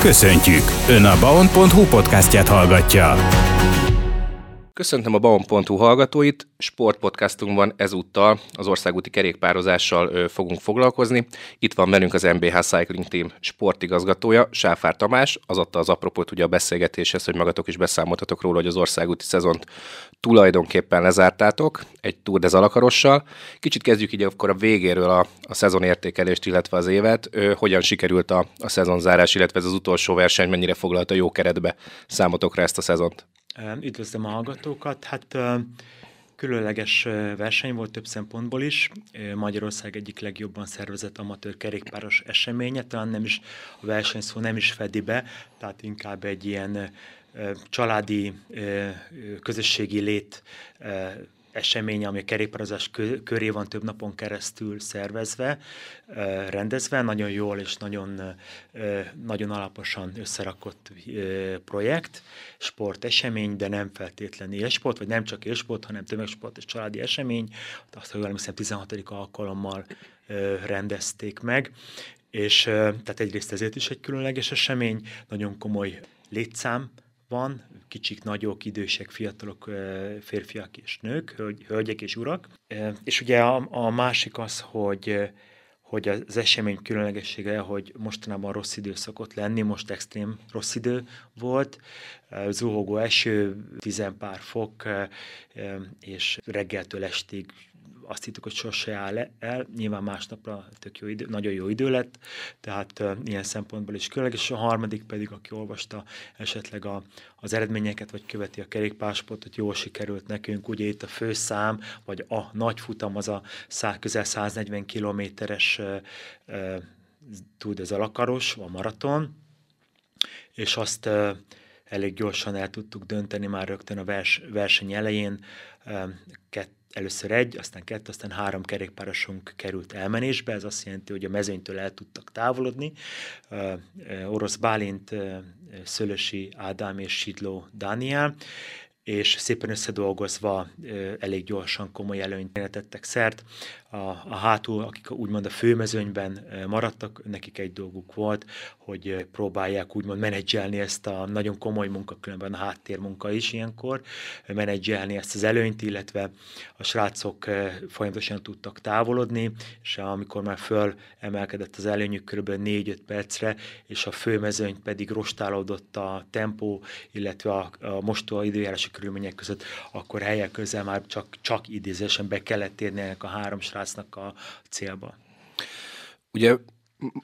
Köszöntjük! Ön a baon.hu podcastját hallgatja. Köszöntöm a Baon.hu hallgatóit, sportpodcastunkban ezúttal az országúti kerékpározással fogunk foglalkozni. Itt van velünk az MBH Cycling Team sportigazgatója, Sáfár Tamás, az adta az apropót ugye a beszélgetéshez, hogy magatok is beszámoltatok róla, hogy az országúti szezont tulajdonképpen lezártátok egy Tour de. Kicsit kezdjük így akkor a végéről a, a szezon értékelést, illetve az évet. Ö, hogyan sikerült a, a szezonzárás, illetve ez az utolsó verseny mennyire foglalta jó keretbe számotokra ezt a szezont? Üdvözlöm a hallgatókat. Hát különleges verseny volt több szempontból is. Magyarország egyik legjobban szervezett amatőr kerékpáros eseménye, talán nem is a versenyszó nem is fedi be, tehát inkább egy ilyen családi, közösségi lét esemény, ami a kerékpározás köré van több napon keresztül szervezve, rendezve, nagyon jól és nagyon, nagyon alaposan összerakott projekt, sportesemény, de nem feltétlenül élsport, vagy nem csak élsport, hanem tömegsport és családi esemény. Azt jól emlékszem, 16. alkalommal rendezték meg, és tehát egyrészt ezért is egy különleges esemény, nagyon komoly létszám van, kicsik, nagyok, idősek, fiatalok, férfiak és nők, hölgyek és urak. És ugye a, a másik az, hogy hogy az esemény különlegessége, hogy mostanában rossz idő szokott lenni, most extrém rossz idő volt, zuhogó eső, tizenpár fok, és reggeltől estig azt hittük, hogy sose áll el, nyilván másnapra tök jó idő, nagyon jó idő lett, tehát uh, ilyen szempontból is különleges. És a harmadik pedig, aki olvasta esetleg a, az eredményeket, vagy követi a kerékpásportot, jól sikerült nekünk, ugye itt a főszám, vagy a nagy futam, az a szá, közel 140 kilométeres uh, uh, tud ez a lakaros, a maraton, és azt uh, elég gyorsan el tudtuk dönteni már rögtön a vers, verseny elején, kett, először egy, aztán kettő, aztán három kerékpárosunk került elmenésbe, ez azt jelenti, hogy a mezőnytől el tudtak távolodni. Orosz Bálint, Szölösi Ádám és Sidló Dániel, és szépen összedolgozva elég gyorsan komoly előnyt tettek szert. A, a hátul, akik úgymond a főmezőnyben maradtak, nekik egy dolguk volt, hogy próbálják úgymond menedzselni ezt a nagyon komoly munka, különben a háttérmunka is ilyenkor, menedzselni ezt az előnyt, illetve a srácok folyamatosan tudtak távolodni, és amikor már föl emelkedett az előnyük kb. 4-5 percre, és a főmezőny pedig rostálódott a tempó, illetve a, a mostó időjárási körülmények között, akkor helyek közel már csak, csak idézésen be kellett térni ennek a három srácnak a célba. Ugye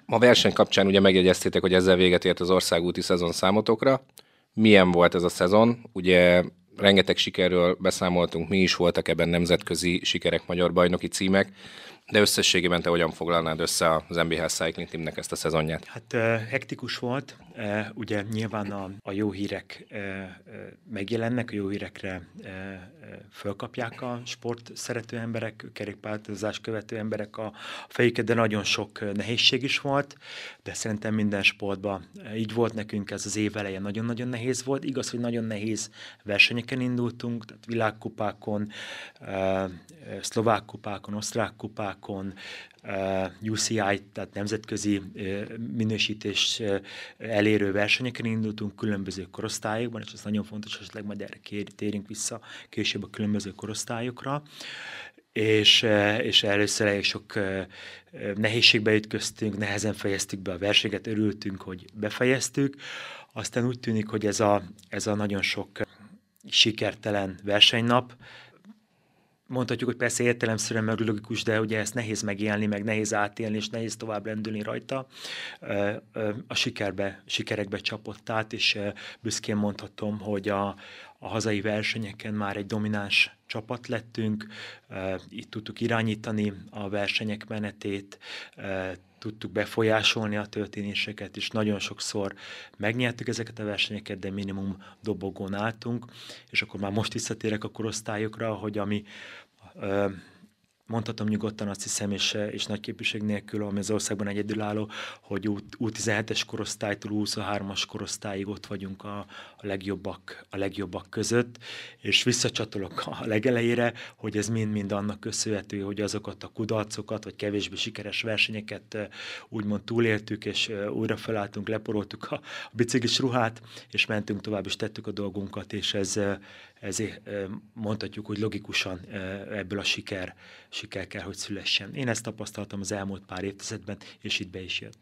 a verseny kapcsán ugye megjegyeztétek, hogy ezzel véget ért az országúti szezon számotokra. Milyen volt ez a szezon? Ugye rengeteg sikerről beszámoltunk, mi is voltak ebben nemzetközi sikerek, magyar bajnoki címek. De összességében te hogyan foglalnád össze az MBH Cycling Teamnek ezt a szezonját? Hát hektikus volt, ugye nyilván a, a jó hírek megjelennek, a jó hírekre fölkapják a sport szerető emberek, kerékpártozás követő emberek a fejüket, de nagyon sok nehézség is volt, de szerintem minden sportban így volt nekünk, ez az év elején nagyon-nagyon nehéz volt. Igaz, hogy nagyon nehéz versenyeken indultunk, tehát világkupákon, szlovák kupákon, osztrák kupákon, uh, eh, UCI, tehát nemzetközi uh, minősítés uh, elérő versenyeken indultunk különböző korosztályokban, és ez nagyon fontos, esetleg majd erre térünk vissza később a különböző korosztályokra és, és először elég sok nehézségbe ütköztünk, nehezen fejeztük be a versenyeket, örültünk, hogy befejeztük. Aztán úgy tűnik, hogy ez a, ez a nagyon sok sikertelen versenynap, mondhatjuk, hogy persze értelemszerűen meg logikus, de ugye ezt nehéz megélni, meg nehéz átélni, és nehéz tovább lendülni rajta. A sikerbe, sikerekbe csapott át, és büszkén mondhatom, hogy a, a hazai versenyeken már egy domináns csapat lettünk, itt tudtuk irányítani a versenyek menetét, tudtuk befolyásolni a történéseket, és nagyon sokszor megnyertük ezeket a versenyeket, de minimum dobogón álltunk, és akkor már most visszatérek a korosztályokra, hogy ami mondhatom nyugodtan azt hiszem, és, és nagy képviség nélkül, ami az országban egyedülálló, hogy U17-es korosztálytól 23-as korosztályig ott vagyunk a, a, legjobbak, a legjobbak között, és visszacsatolok a legelejére, hogy ez mind-mind annak köszönhető, hogy azokat a kudarcokat, vagy kevésbé sikeres versenyeket úgymond túléltük, és újra felálltunk, leporoltuk a, a biciklis ruhát, és mentünk tovább, és tettük a dolgunkat, és ez, ezért mondhatjuk, hogy logikusan ebből a siker, siker kell, hogy szülessen. Én ezt tapasztaltam az elmúlt pár évtizedben, és itt be is jött.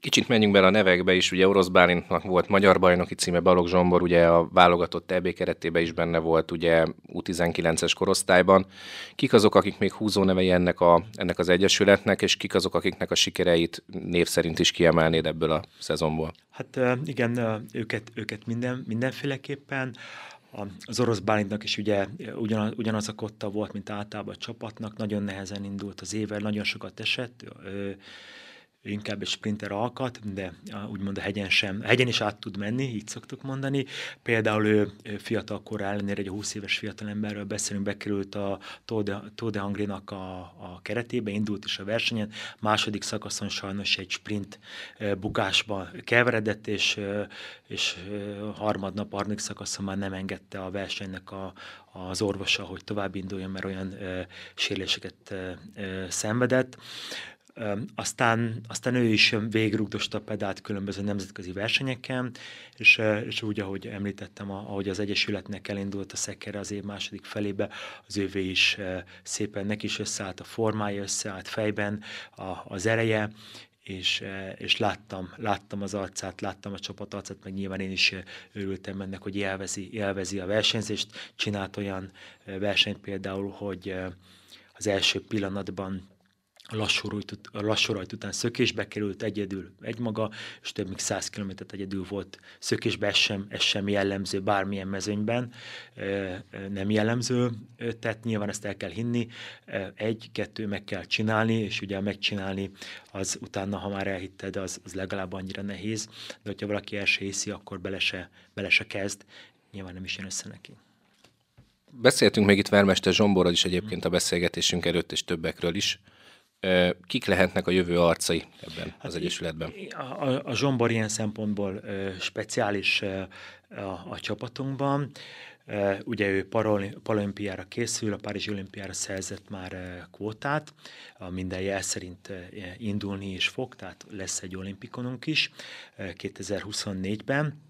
Kicsit menjünk bele a nevekbe is, ugye Orosz Bálintnak volt magyar bajnoki címe, Balog Zsombor ugye a válogatott EB keretében is benne volt, ugye U19-es korosztályban. Kik azok, akik még húzó nevei ennek, a, ennek az egyesületnek, és kik azok, akiknek a sikereit név szerint is kiemelnéd ebből a szezonból? Hát igen, őket, őket minden, mindenféleképpen az orosz Bálintnak is ugye ugyanaz, ugyanaz a kotta volt, mint általában a csapatnak, nagyon nehezen indult az éve, nagyon sokat esett, inkább egy sprinter alkat, de úgymond a hegyen sem, a hegyen is át tud menni, így szoktuk mondani. Például ő fiatal kor ellenére, egy 20 éves fiatalemberről beszélünk, bekerült a Tour de Hungry-nak a, a keretébe, indult is a versenyen, második szakaszon sajnos egy sprint bukásba keveredett, és, és harmadnap, harmadik szakaszon már nem engedte a versenynek a, az orvosa, hogy tovább induljon, mert olyan sérüléseket szenvedett. Aztán, aztán ő is végrugdosta a pedált különböző nemzetközi versenyeken, és, és úgy, ahogy említettem, ahogy az Egyesületnek elindult a szekere az év második felébe, az ővé is szépen neki is összeállt a formája, összeállt fejben a, az ereje, és, és láttam, láttam az arcát, láttam a csapat arcát, meg nyilván én is örültem ennek, hogy élvezi, élvezi a versenyzést, csinált olyan versenyt például, hogy az első pillanatban lassú, rajt, lassú rajt után szökésbe került egyedül egymaga, és több mint 100 kilométert egyedül volt szökésbe, ez sem, ez sem jellemző bármilyen mezőnyben, nem jellemző, tehát nyilván ezt el kell hinni, egy-kettő meg kell csinálni, és ugye megcsinálni az utána, ha már elhitted, az, az legalább annyira nehéz, de hogyha valaki el hiszi, akkor bele se, bele se kezd, nyilván nem is jön össze neki. Beszéltünk még itt Vermester Zsomborral is egyébként a beszélgetésünk előtt, és többekről is. Kik lehetnek a jövő arcai ebben hát az Egyesületben? A, a, a Zsombor ilyen szempontból speciális a, a csapatunkban. Ugye ő paralimpiára készül, a Párizsi olimpiára szerzett már kvótát, a minden jel szerint indulni is fog, tehát lesz egy olimpikonunk is 2024-ben.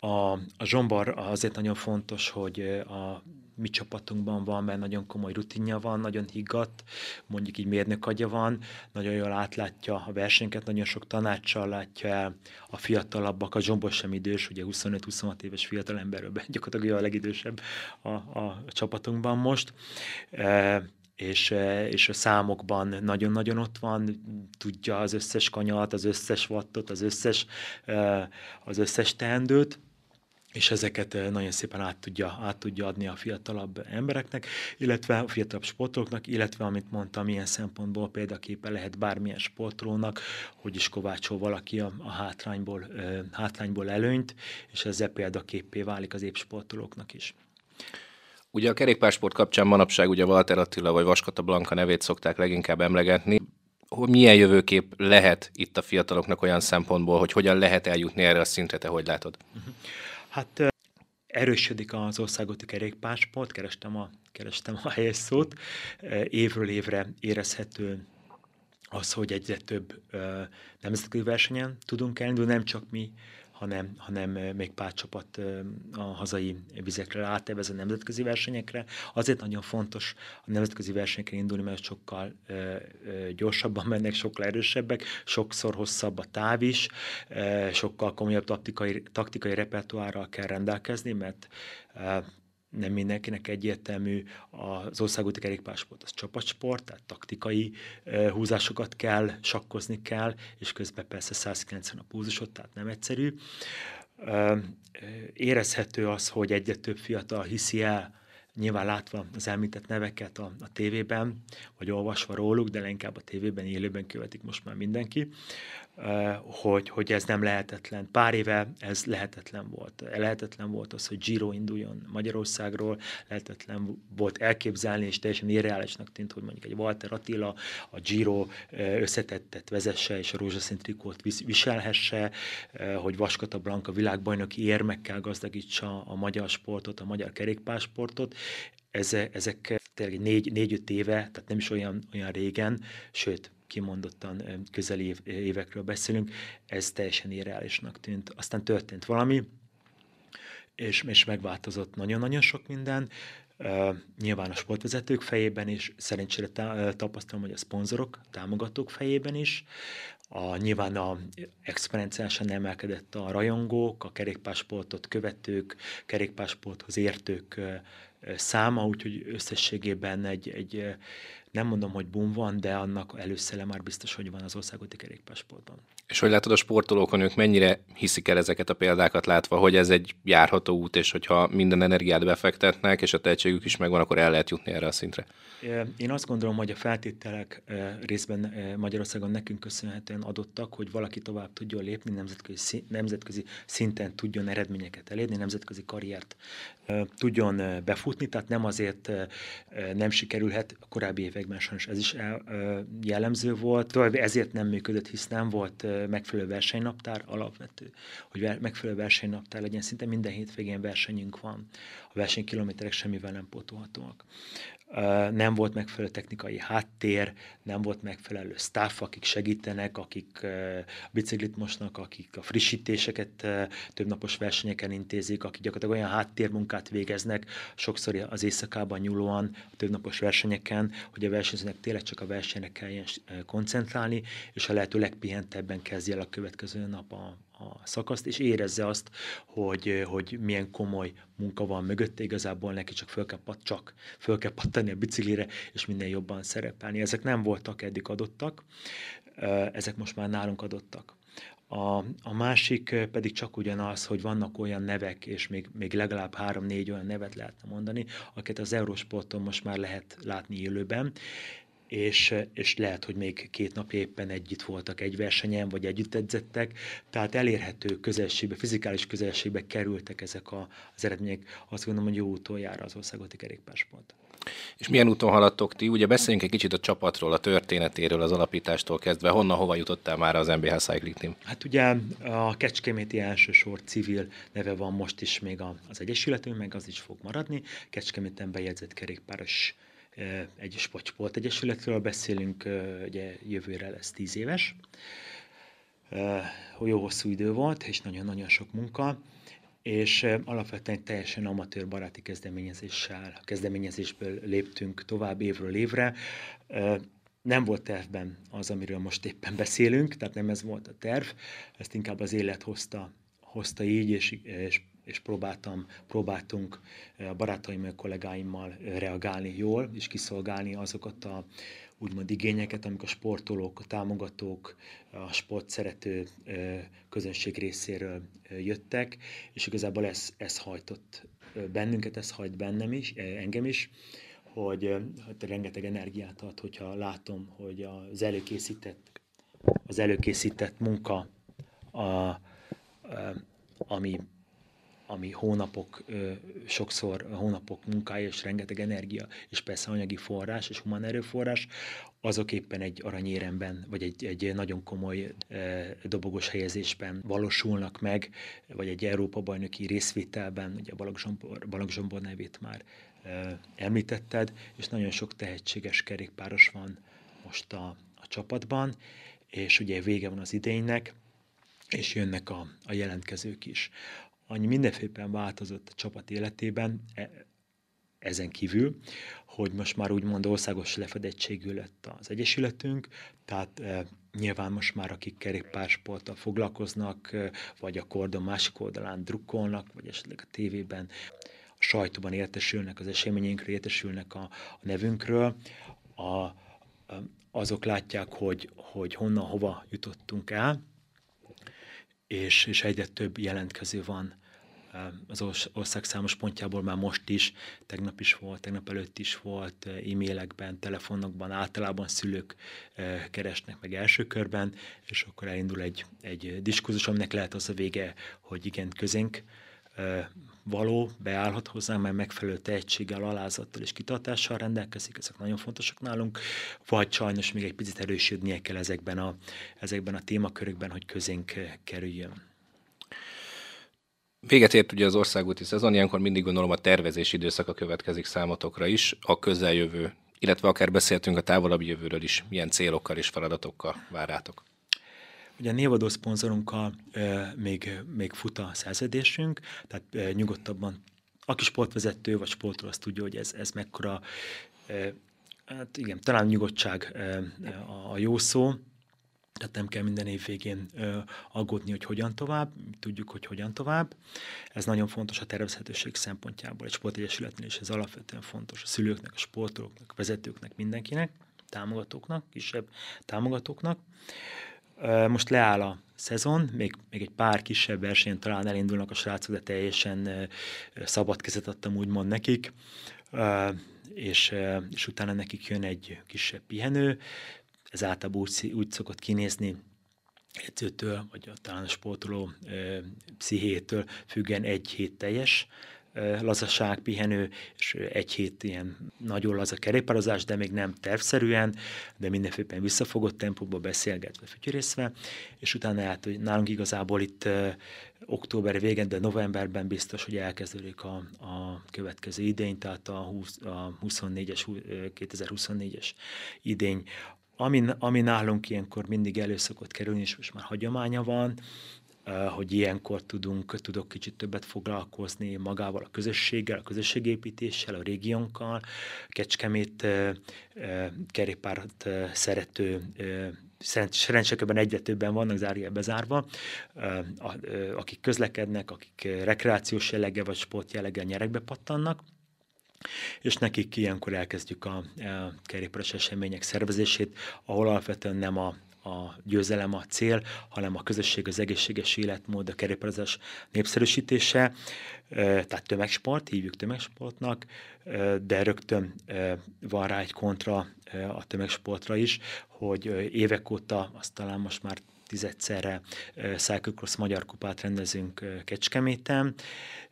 A, a zsombar azért nagyon fontos, hogy a mi csapatunkban van, mert nagyon komoly rutinja van, nagyon higgadt, mondjuk így mérnök agya van, nagyon jól átlátja a versenyeket, nagyon sok tanácssal látja el a fiatalabbak, a Zsombor sem idős, ugye 25-26 éves fiatalemberről gyakorlatilag a legidősebb a, a csapatunkban most. E, és, és a számokban nagyon-nagyon ott van, tudja az összes kanyart, az összes wattot, az összes, az összes teendőt, és ezeket eh, nagyon szépen át tudja, át tudja adni a fiatalabb embereknek, illetve a fiatalabb sportolóknak, illetve, amit mondtam, milyen szempontból példaképe lehet bármilyen sportolónak, hogy is kovácsol valaki a, a hátrányból, uh, hátrányból előnyt, és ezzel példaképpé válik az épp sportolóknak is. Ugye a kerékpársport kapcsán manapság ugye Walter Attila vagy Vaskata Blanka nevét szokták leginkább emlegetni. Hogy milyen jövőkép lehet itt a fiataloknak olyan szempontból, hogy hogyan lehet eljutni erre a szintre, te hogy látod? Uh-huh. Hát erősödik az országúti kerékpársport, kerestem a, kerestem a helyes szót, évről évre érezhető az, hogy egyre több nemzetközi versenyen tudunk elindulni, nem csak mi, hanem, hanem még pár csapat a hazai vizekre átevez a nemzetközi versenyekre. Azért nagyon fontos a nemzetközi versenyekre indulni, mert sokkal gyorsabban mennek, sokkal erősebbek, sokszor hosszabb a táv is, sokkal komolyabb taktikai, taktikai repertoárral kell rendelkezni, mert nem mindenkinek egyértelmű, az országúti kerékpársport az csapatsport, tehát taktikai húzásokat kell, sakkozni kell, és közben persze 190 a púzusot, tehát nem egyszerű. érezhető az, hogy egyre több fiatal hiszi el, nyilván látva az említett neveket a, a tévében, vagy olvasva róluk, de inkább a tévében, élőben követik most már mindenki, hogy, hogy ez nem lehetetlen. Pár éve ez lehetetlen volt. Lehetetlen volt az, hogy Giro induljon Magyarországról, lehetetlen volt elképzelni, és teljesen irreálisnak tűnt, hogy mondjuk egy Walter Attila a Giro összetettet vezesse, és a rózsaszín trikót viselhesse, hogy Vaskata Blanka világbajnoki érmekkel gazdagítsa a magyar sportot, a magyar kerékpásportot. Ezek tényleg négy, négy-öt éve, tehát nem is olyan, olyan régen, sőt, kimondottan közeli év, évekről beszélünk, ez teljesen irreálisnak tűnt. Aztán történt valami, és, és megváltozott nagyon-nagyon sok minden. Uh, nyilván a sportvezetők fejében is, szerencsére tá- tapasztalom, hogy a szponzorok, támogatók fejében is. A, nyilván a exponenciálisan emelkedett a rajongók, a kerékpásportot követők, kerékpásporthoz értők uh, száma, úgyhogy összességében egy, egy nem mondom, hogy boom van, de annak előszele már biztos, hogy van az országúti kerékpásportban. És hogy látod a sportolókon, ők mennyire hiszik el ezeket a példákat látva, hogy ez egy járható út, és hogyha minden energiát befektetnek, és a tehetségük is megvan, akkor el lehet jutni erre a szintre? Én azt gondolom, hogy a feltételek részben Magyarországon nekünk köszönhetően adottak, hogy valaki tovább tudjon lépni, nemzetközi, nemzetközi szinten tudjon eredményeket elérni, nemzetközi karriert tudjon befutni, tehát nem azért nem sikerülhet, a korábbi években sajnos ez is jellemző volt, további ezért nem működött, hisz nem volt megfelelő versenynaptár alapvető, hogy megfelelő versenynaptár legyen, szinte minden hétvégén versenyünk van, a versenykilométerek semmivel nem pótolhatóak nem volt megfelelő technikai háttér, nem volt megfelelő staff, akik segítenek, akik biciklit mosnak, akik a frissítéseket többnapos versenyeken intézik, akik gyakorlatilag olyan háttérmunkát végeznek, sokszor az éjszakában nyúlóan a többnapos versenyeken, hogy a versenyzőnek tényleg csak a versenyre kelljen koncentrálni, és a lehető legpihentebben kezdje el a következő nap a, a szakaszt, és érezze azt, hogy, hogy milyen komoly munka van mögötte, igazából neki csak föl kell, pat, csak föl kell pattani a biciklire, és minden jobban szerepelni. Ezek nem voltak eddig adottak, ezek most már nálunk adottak. A, a másik pedig csak ugyanaz, hogy vannak olyan nevek, és még, még legalább három-négy olyan nevet lehetne mondani, akiket az Eurosporton most már lehet látni élőben, és, és lehet, hogy még két nap éppen együtt voltak egy versenyen, vagy együtt edzettek, tehát elérhető közelségbe, fizikális közelségbe kerültek ezek a, az eredmények, azt gondolom, hogy jó úton jár az országoti kerékpárspont. És milyen úton haladtok ti? Ugye beszéljünk egy kicsit a csapatról, a történetéről, az alapítástól kezdve. Honnan, hova jutottál már az MBH Cycling Team? Hát ugye a Kecskeméti elsősor civil neve van most is még az Egyesületünk, meg az is fog maradni. Kecskeméten bejegyzett kerékpáros egy sportegyesületről beszélünk, ugye jövőre lesz tíz éves. Jó hosszú idő volt, és nagyon-nagyon sok munka, és alapvetően egy teljesen amatőr baráti kezdeményezéssel, a kezdeményezésből léptünk tovább évről évre. Nem volt tervben az, amiről most éppen beszélünk, tehát nem ez volt a terv, ezt inkább az élet hozta, hozta így, és, és és próbáltam, próbáltunk a barátaimmal, kollégáimmal reagálni jól, és kiszolgálni azokat a úgymond igényeket, amik a sportolók, a támogatók, a sport szerető közönség részéről jöttek, és igazából ez, ez hajtott bennünket, ez hajt bennem is, engem is, hogy hát rengeteg energiát ad, hogyha látom, hogy az előkészített, az előkészített munka, a, ami ami hónapok, sokszor hónapok munkája és rengeteg energia, és persze anyagi forrás és humán erőforrás, azok éppen egy aranyéremben, vagy egy, egy nagyon komoly dobogos helyezésben valósulnak meg, vagy egy Európa-bajnoki részvételben, ugye Balogh Zsombor, Balogh Zsombor nevét már említetted, és nagyon sok tehetséges kerékpáros van most a, a csapatban, és ugye vége van az idénynek, és jönnek a, a jelentkezők is annyi mindenféleképpen változott a csapat életében, e, ezen kívül, hogy most már úgymond országos lefedettségű lett az Egyesületünk, tehát e, nyilván most már akik kerékpársporttal foglalkoznak, e, vagy a kordon másik oldalán drukkolnak, vagy esetleg a tévében, a sajtóban értesülnek, az eseményeinkről értesülnek a, a nevünkről, a, a, azok látják, hogy, hogy honnan, hova jutottunk el, és, és egyre több jelentkező van az ország számos pontjából már most is, tegnap is volt, tegnap előtt is volt, e-mailekben, telefonokban, általában szülők keresnek meg első körben, és akkor elindul egy, egy diskurzus, aminek lehet az a vége, hogy igen, közénk való, beállhat hozzá, mert megfelelő tehetséggel, alázattal és kitartással rendelkezik, ezek nagyon fontosak nálunk, vagy sajnos még egy picit erősödnie kell ezekben a, ezekben a témakörökben, hogy közénk kerüljön. Véget ért ugye az országúti szezon, ilyenkor mindig gondolom a tervezési időszaka következik számotokra is, a közeljövő, illetve akár beszéltünk a távolabbi jövőről is, milyen célokkal és feladatokkal várátok. Ugye a névadó szponzorunkkal még, még fut a szerződésünk, tehát nyugodtabban, aki sportvezető vagy sportról, azt tudja, hogy ez, ez mekkora, hát igen, talán nyugodtság a, a jó szó, tehát nem kell minden év végén ö, aggódni, hogy hogyan tovább, tudjuk, hogy hogyan tovább. Ez nagyon fontos a tervezhetőség szempontjából, egy sportegyesületnél is ez alapvetően fontos a szülőknek, a sportolóknak, a vezetőknek, mindenkinek, támogatóknak, kisebb támogatóknak. Most leáll a szezon, még, még egy pár kisebb versenyen talán elindulnak a srácok, de teljesen szabad kezet adtam úgymond nekik. És, és utána nekik jön egy kisebb pihenő, ez általában úgy, úgy szokott kinézni, edzőtől, vagy a talán a sportoló ö, pszichétől függen egy hét teljes lazaság, pihenő, és egy hét ilyen nagyon laza kerékpározás, de még nem tervszerűen, de mindenféppen visszafogott tempóba beszélgetve, fütyörészve, és utána hát, hogy nálunk igazából itt október végén, de novemberben biztos, hogy elkezdődik a, a következő idény, tehát a, 20, a 24-es, 2024-es idény, ami, ami nálunk ilyenkor mindig elő szokott kerülni, és most már hagyománya van, hogy ilyenkor tudunk, tudok kicsit többet foglalkozni magával a közösséggel, a közösségépítéssel, a régiónkkal, Kecskemét kerékpárt szerető szerencsékben egyre többen vannak zárja bezárva, akik közlekednek, akik rekreációs jelleggel vagy sport jelleggel nyerekbe pattannak, és nekik ilyenkor elkezdjük a, a kerékpáros események szervezését, ahol alapvetően nem a, a győzelem a cél, hanem a közösség, az egészséges életmód, a kerékpározás népszerűsítése, tehát tömegsport, hívjuk tömegsportnak, de rögtön van rá egy kontra a tömegsportra is, hogy évek óta, azt talán most már tizedszerre Cyclocross Magyar Kupát rendezünk Kecskeméten,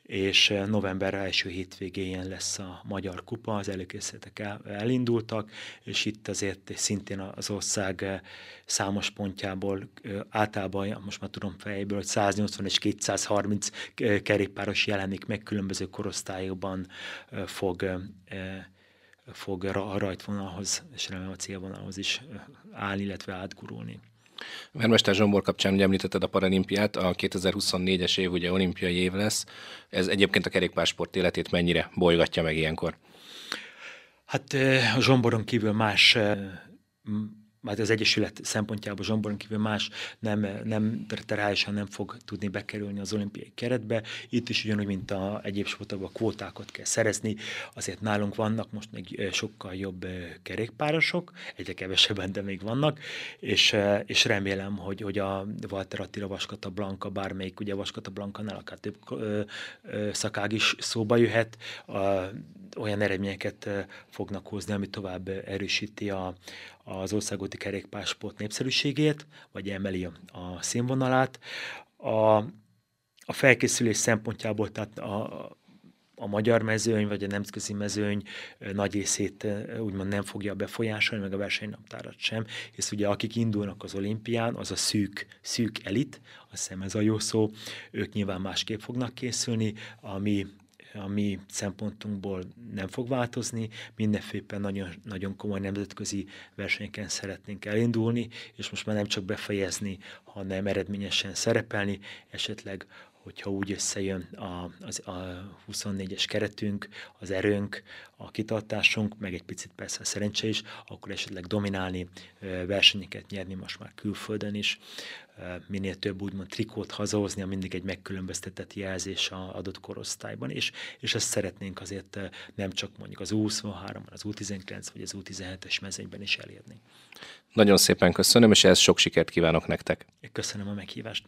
és november első hétvégén lesz a Magyar Kupa, az előkészületek el, elindultak, és itt azért szintén az ország számos pontjából általában, most már tudom fejből, hogy 180 és 230 kerékpáros jelenik meg különböző korosztályokban fog fog a rajtvonalhoz, és remélem a célvonalhoz is állni, illetve átgurulni. Vermester Zsombor kapcsán ugye említetted a paralimpiát, a 2024-es év ugye olimpiai év lesz. Ez egyébként a kerékpársport életét mennyire bolygatja meg ilyenkor? Hát a Zsomboron kívül más majd az Egyesület szempontjából Zsomboron kívül más nem, nem terálisan nem fog tudni bekerülni az olimpiai keretbe. Itt is ugyanúgy, mint a egyéb sportokban kvótákat kell szerezni, azért nálunk vannak most még sokkal jobb kerékpárosok, egyre kevesebben, de még vannak, és, és remélem, hogy, hogy a Walter Attila, Vaskata Blanka, bármelyik, ugye Vaskata Blanka-nál akár több szakág is szóba jöhet, a, olyan eredményeket fognak hozni, ami tovább erősíti a, az országúti kerékpásport népszerűségét, vagy emeli a, színvonalát. A, a felkészülés szempontjából, tehát a, a magyar mezőny, vagy a nemzetközi mezőny nagy részét úgymond nem fogja befolyásolni, meg a versenynaptárat sem, és ugye akik indulnak az olimpián, az a szűk, szűk elit, azt hiszem ez a jó szó, ők nyilván másképp fognak készülni, ami a mi szempontunkból nem fog változni, mindenféppen nagyon, nagyon komoly nemzetközi versenyeken szeretnénk elindulni, és most már nem csak befejezni, hanem eredményesen szerepelni, esetleg hogyha úgy összejön a, az, a 24-es keretünk, az erőnk, a kitartásunk, meg egy picit persze a szerencse is, akkor esetleg dominálni, versenyeket nyerni most már külföldön is, minél több úgymond trikót hazahozni, mindig egy megkülönböztetett jelzés a adott korosztályban, és, és ezt szeretnénk azért nem csak mondjuk az U23, az U19 vagy az U17-es mezőnyben is elérni. Nagyon szépen köszönöm, és ehhez sok sikert kívánok nektek. Köszönöm a meghívást.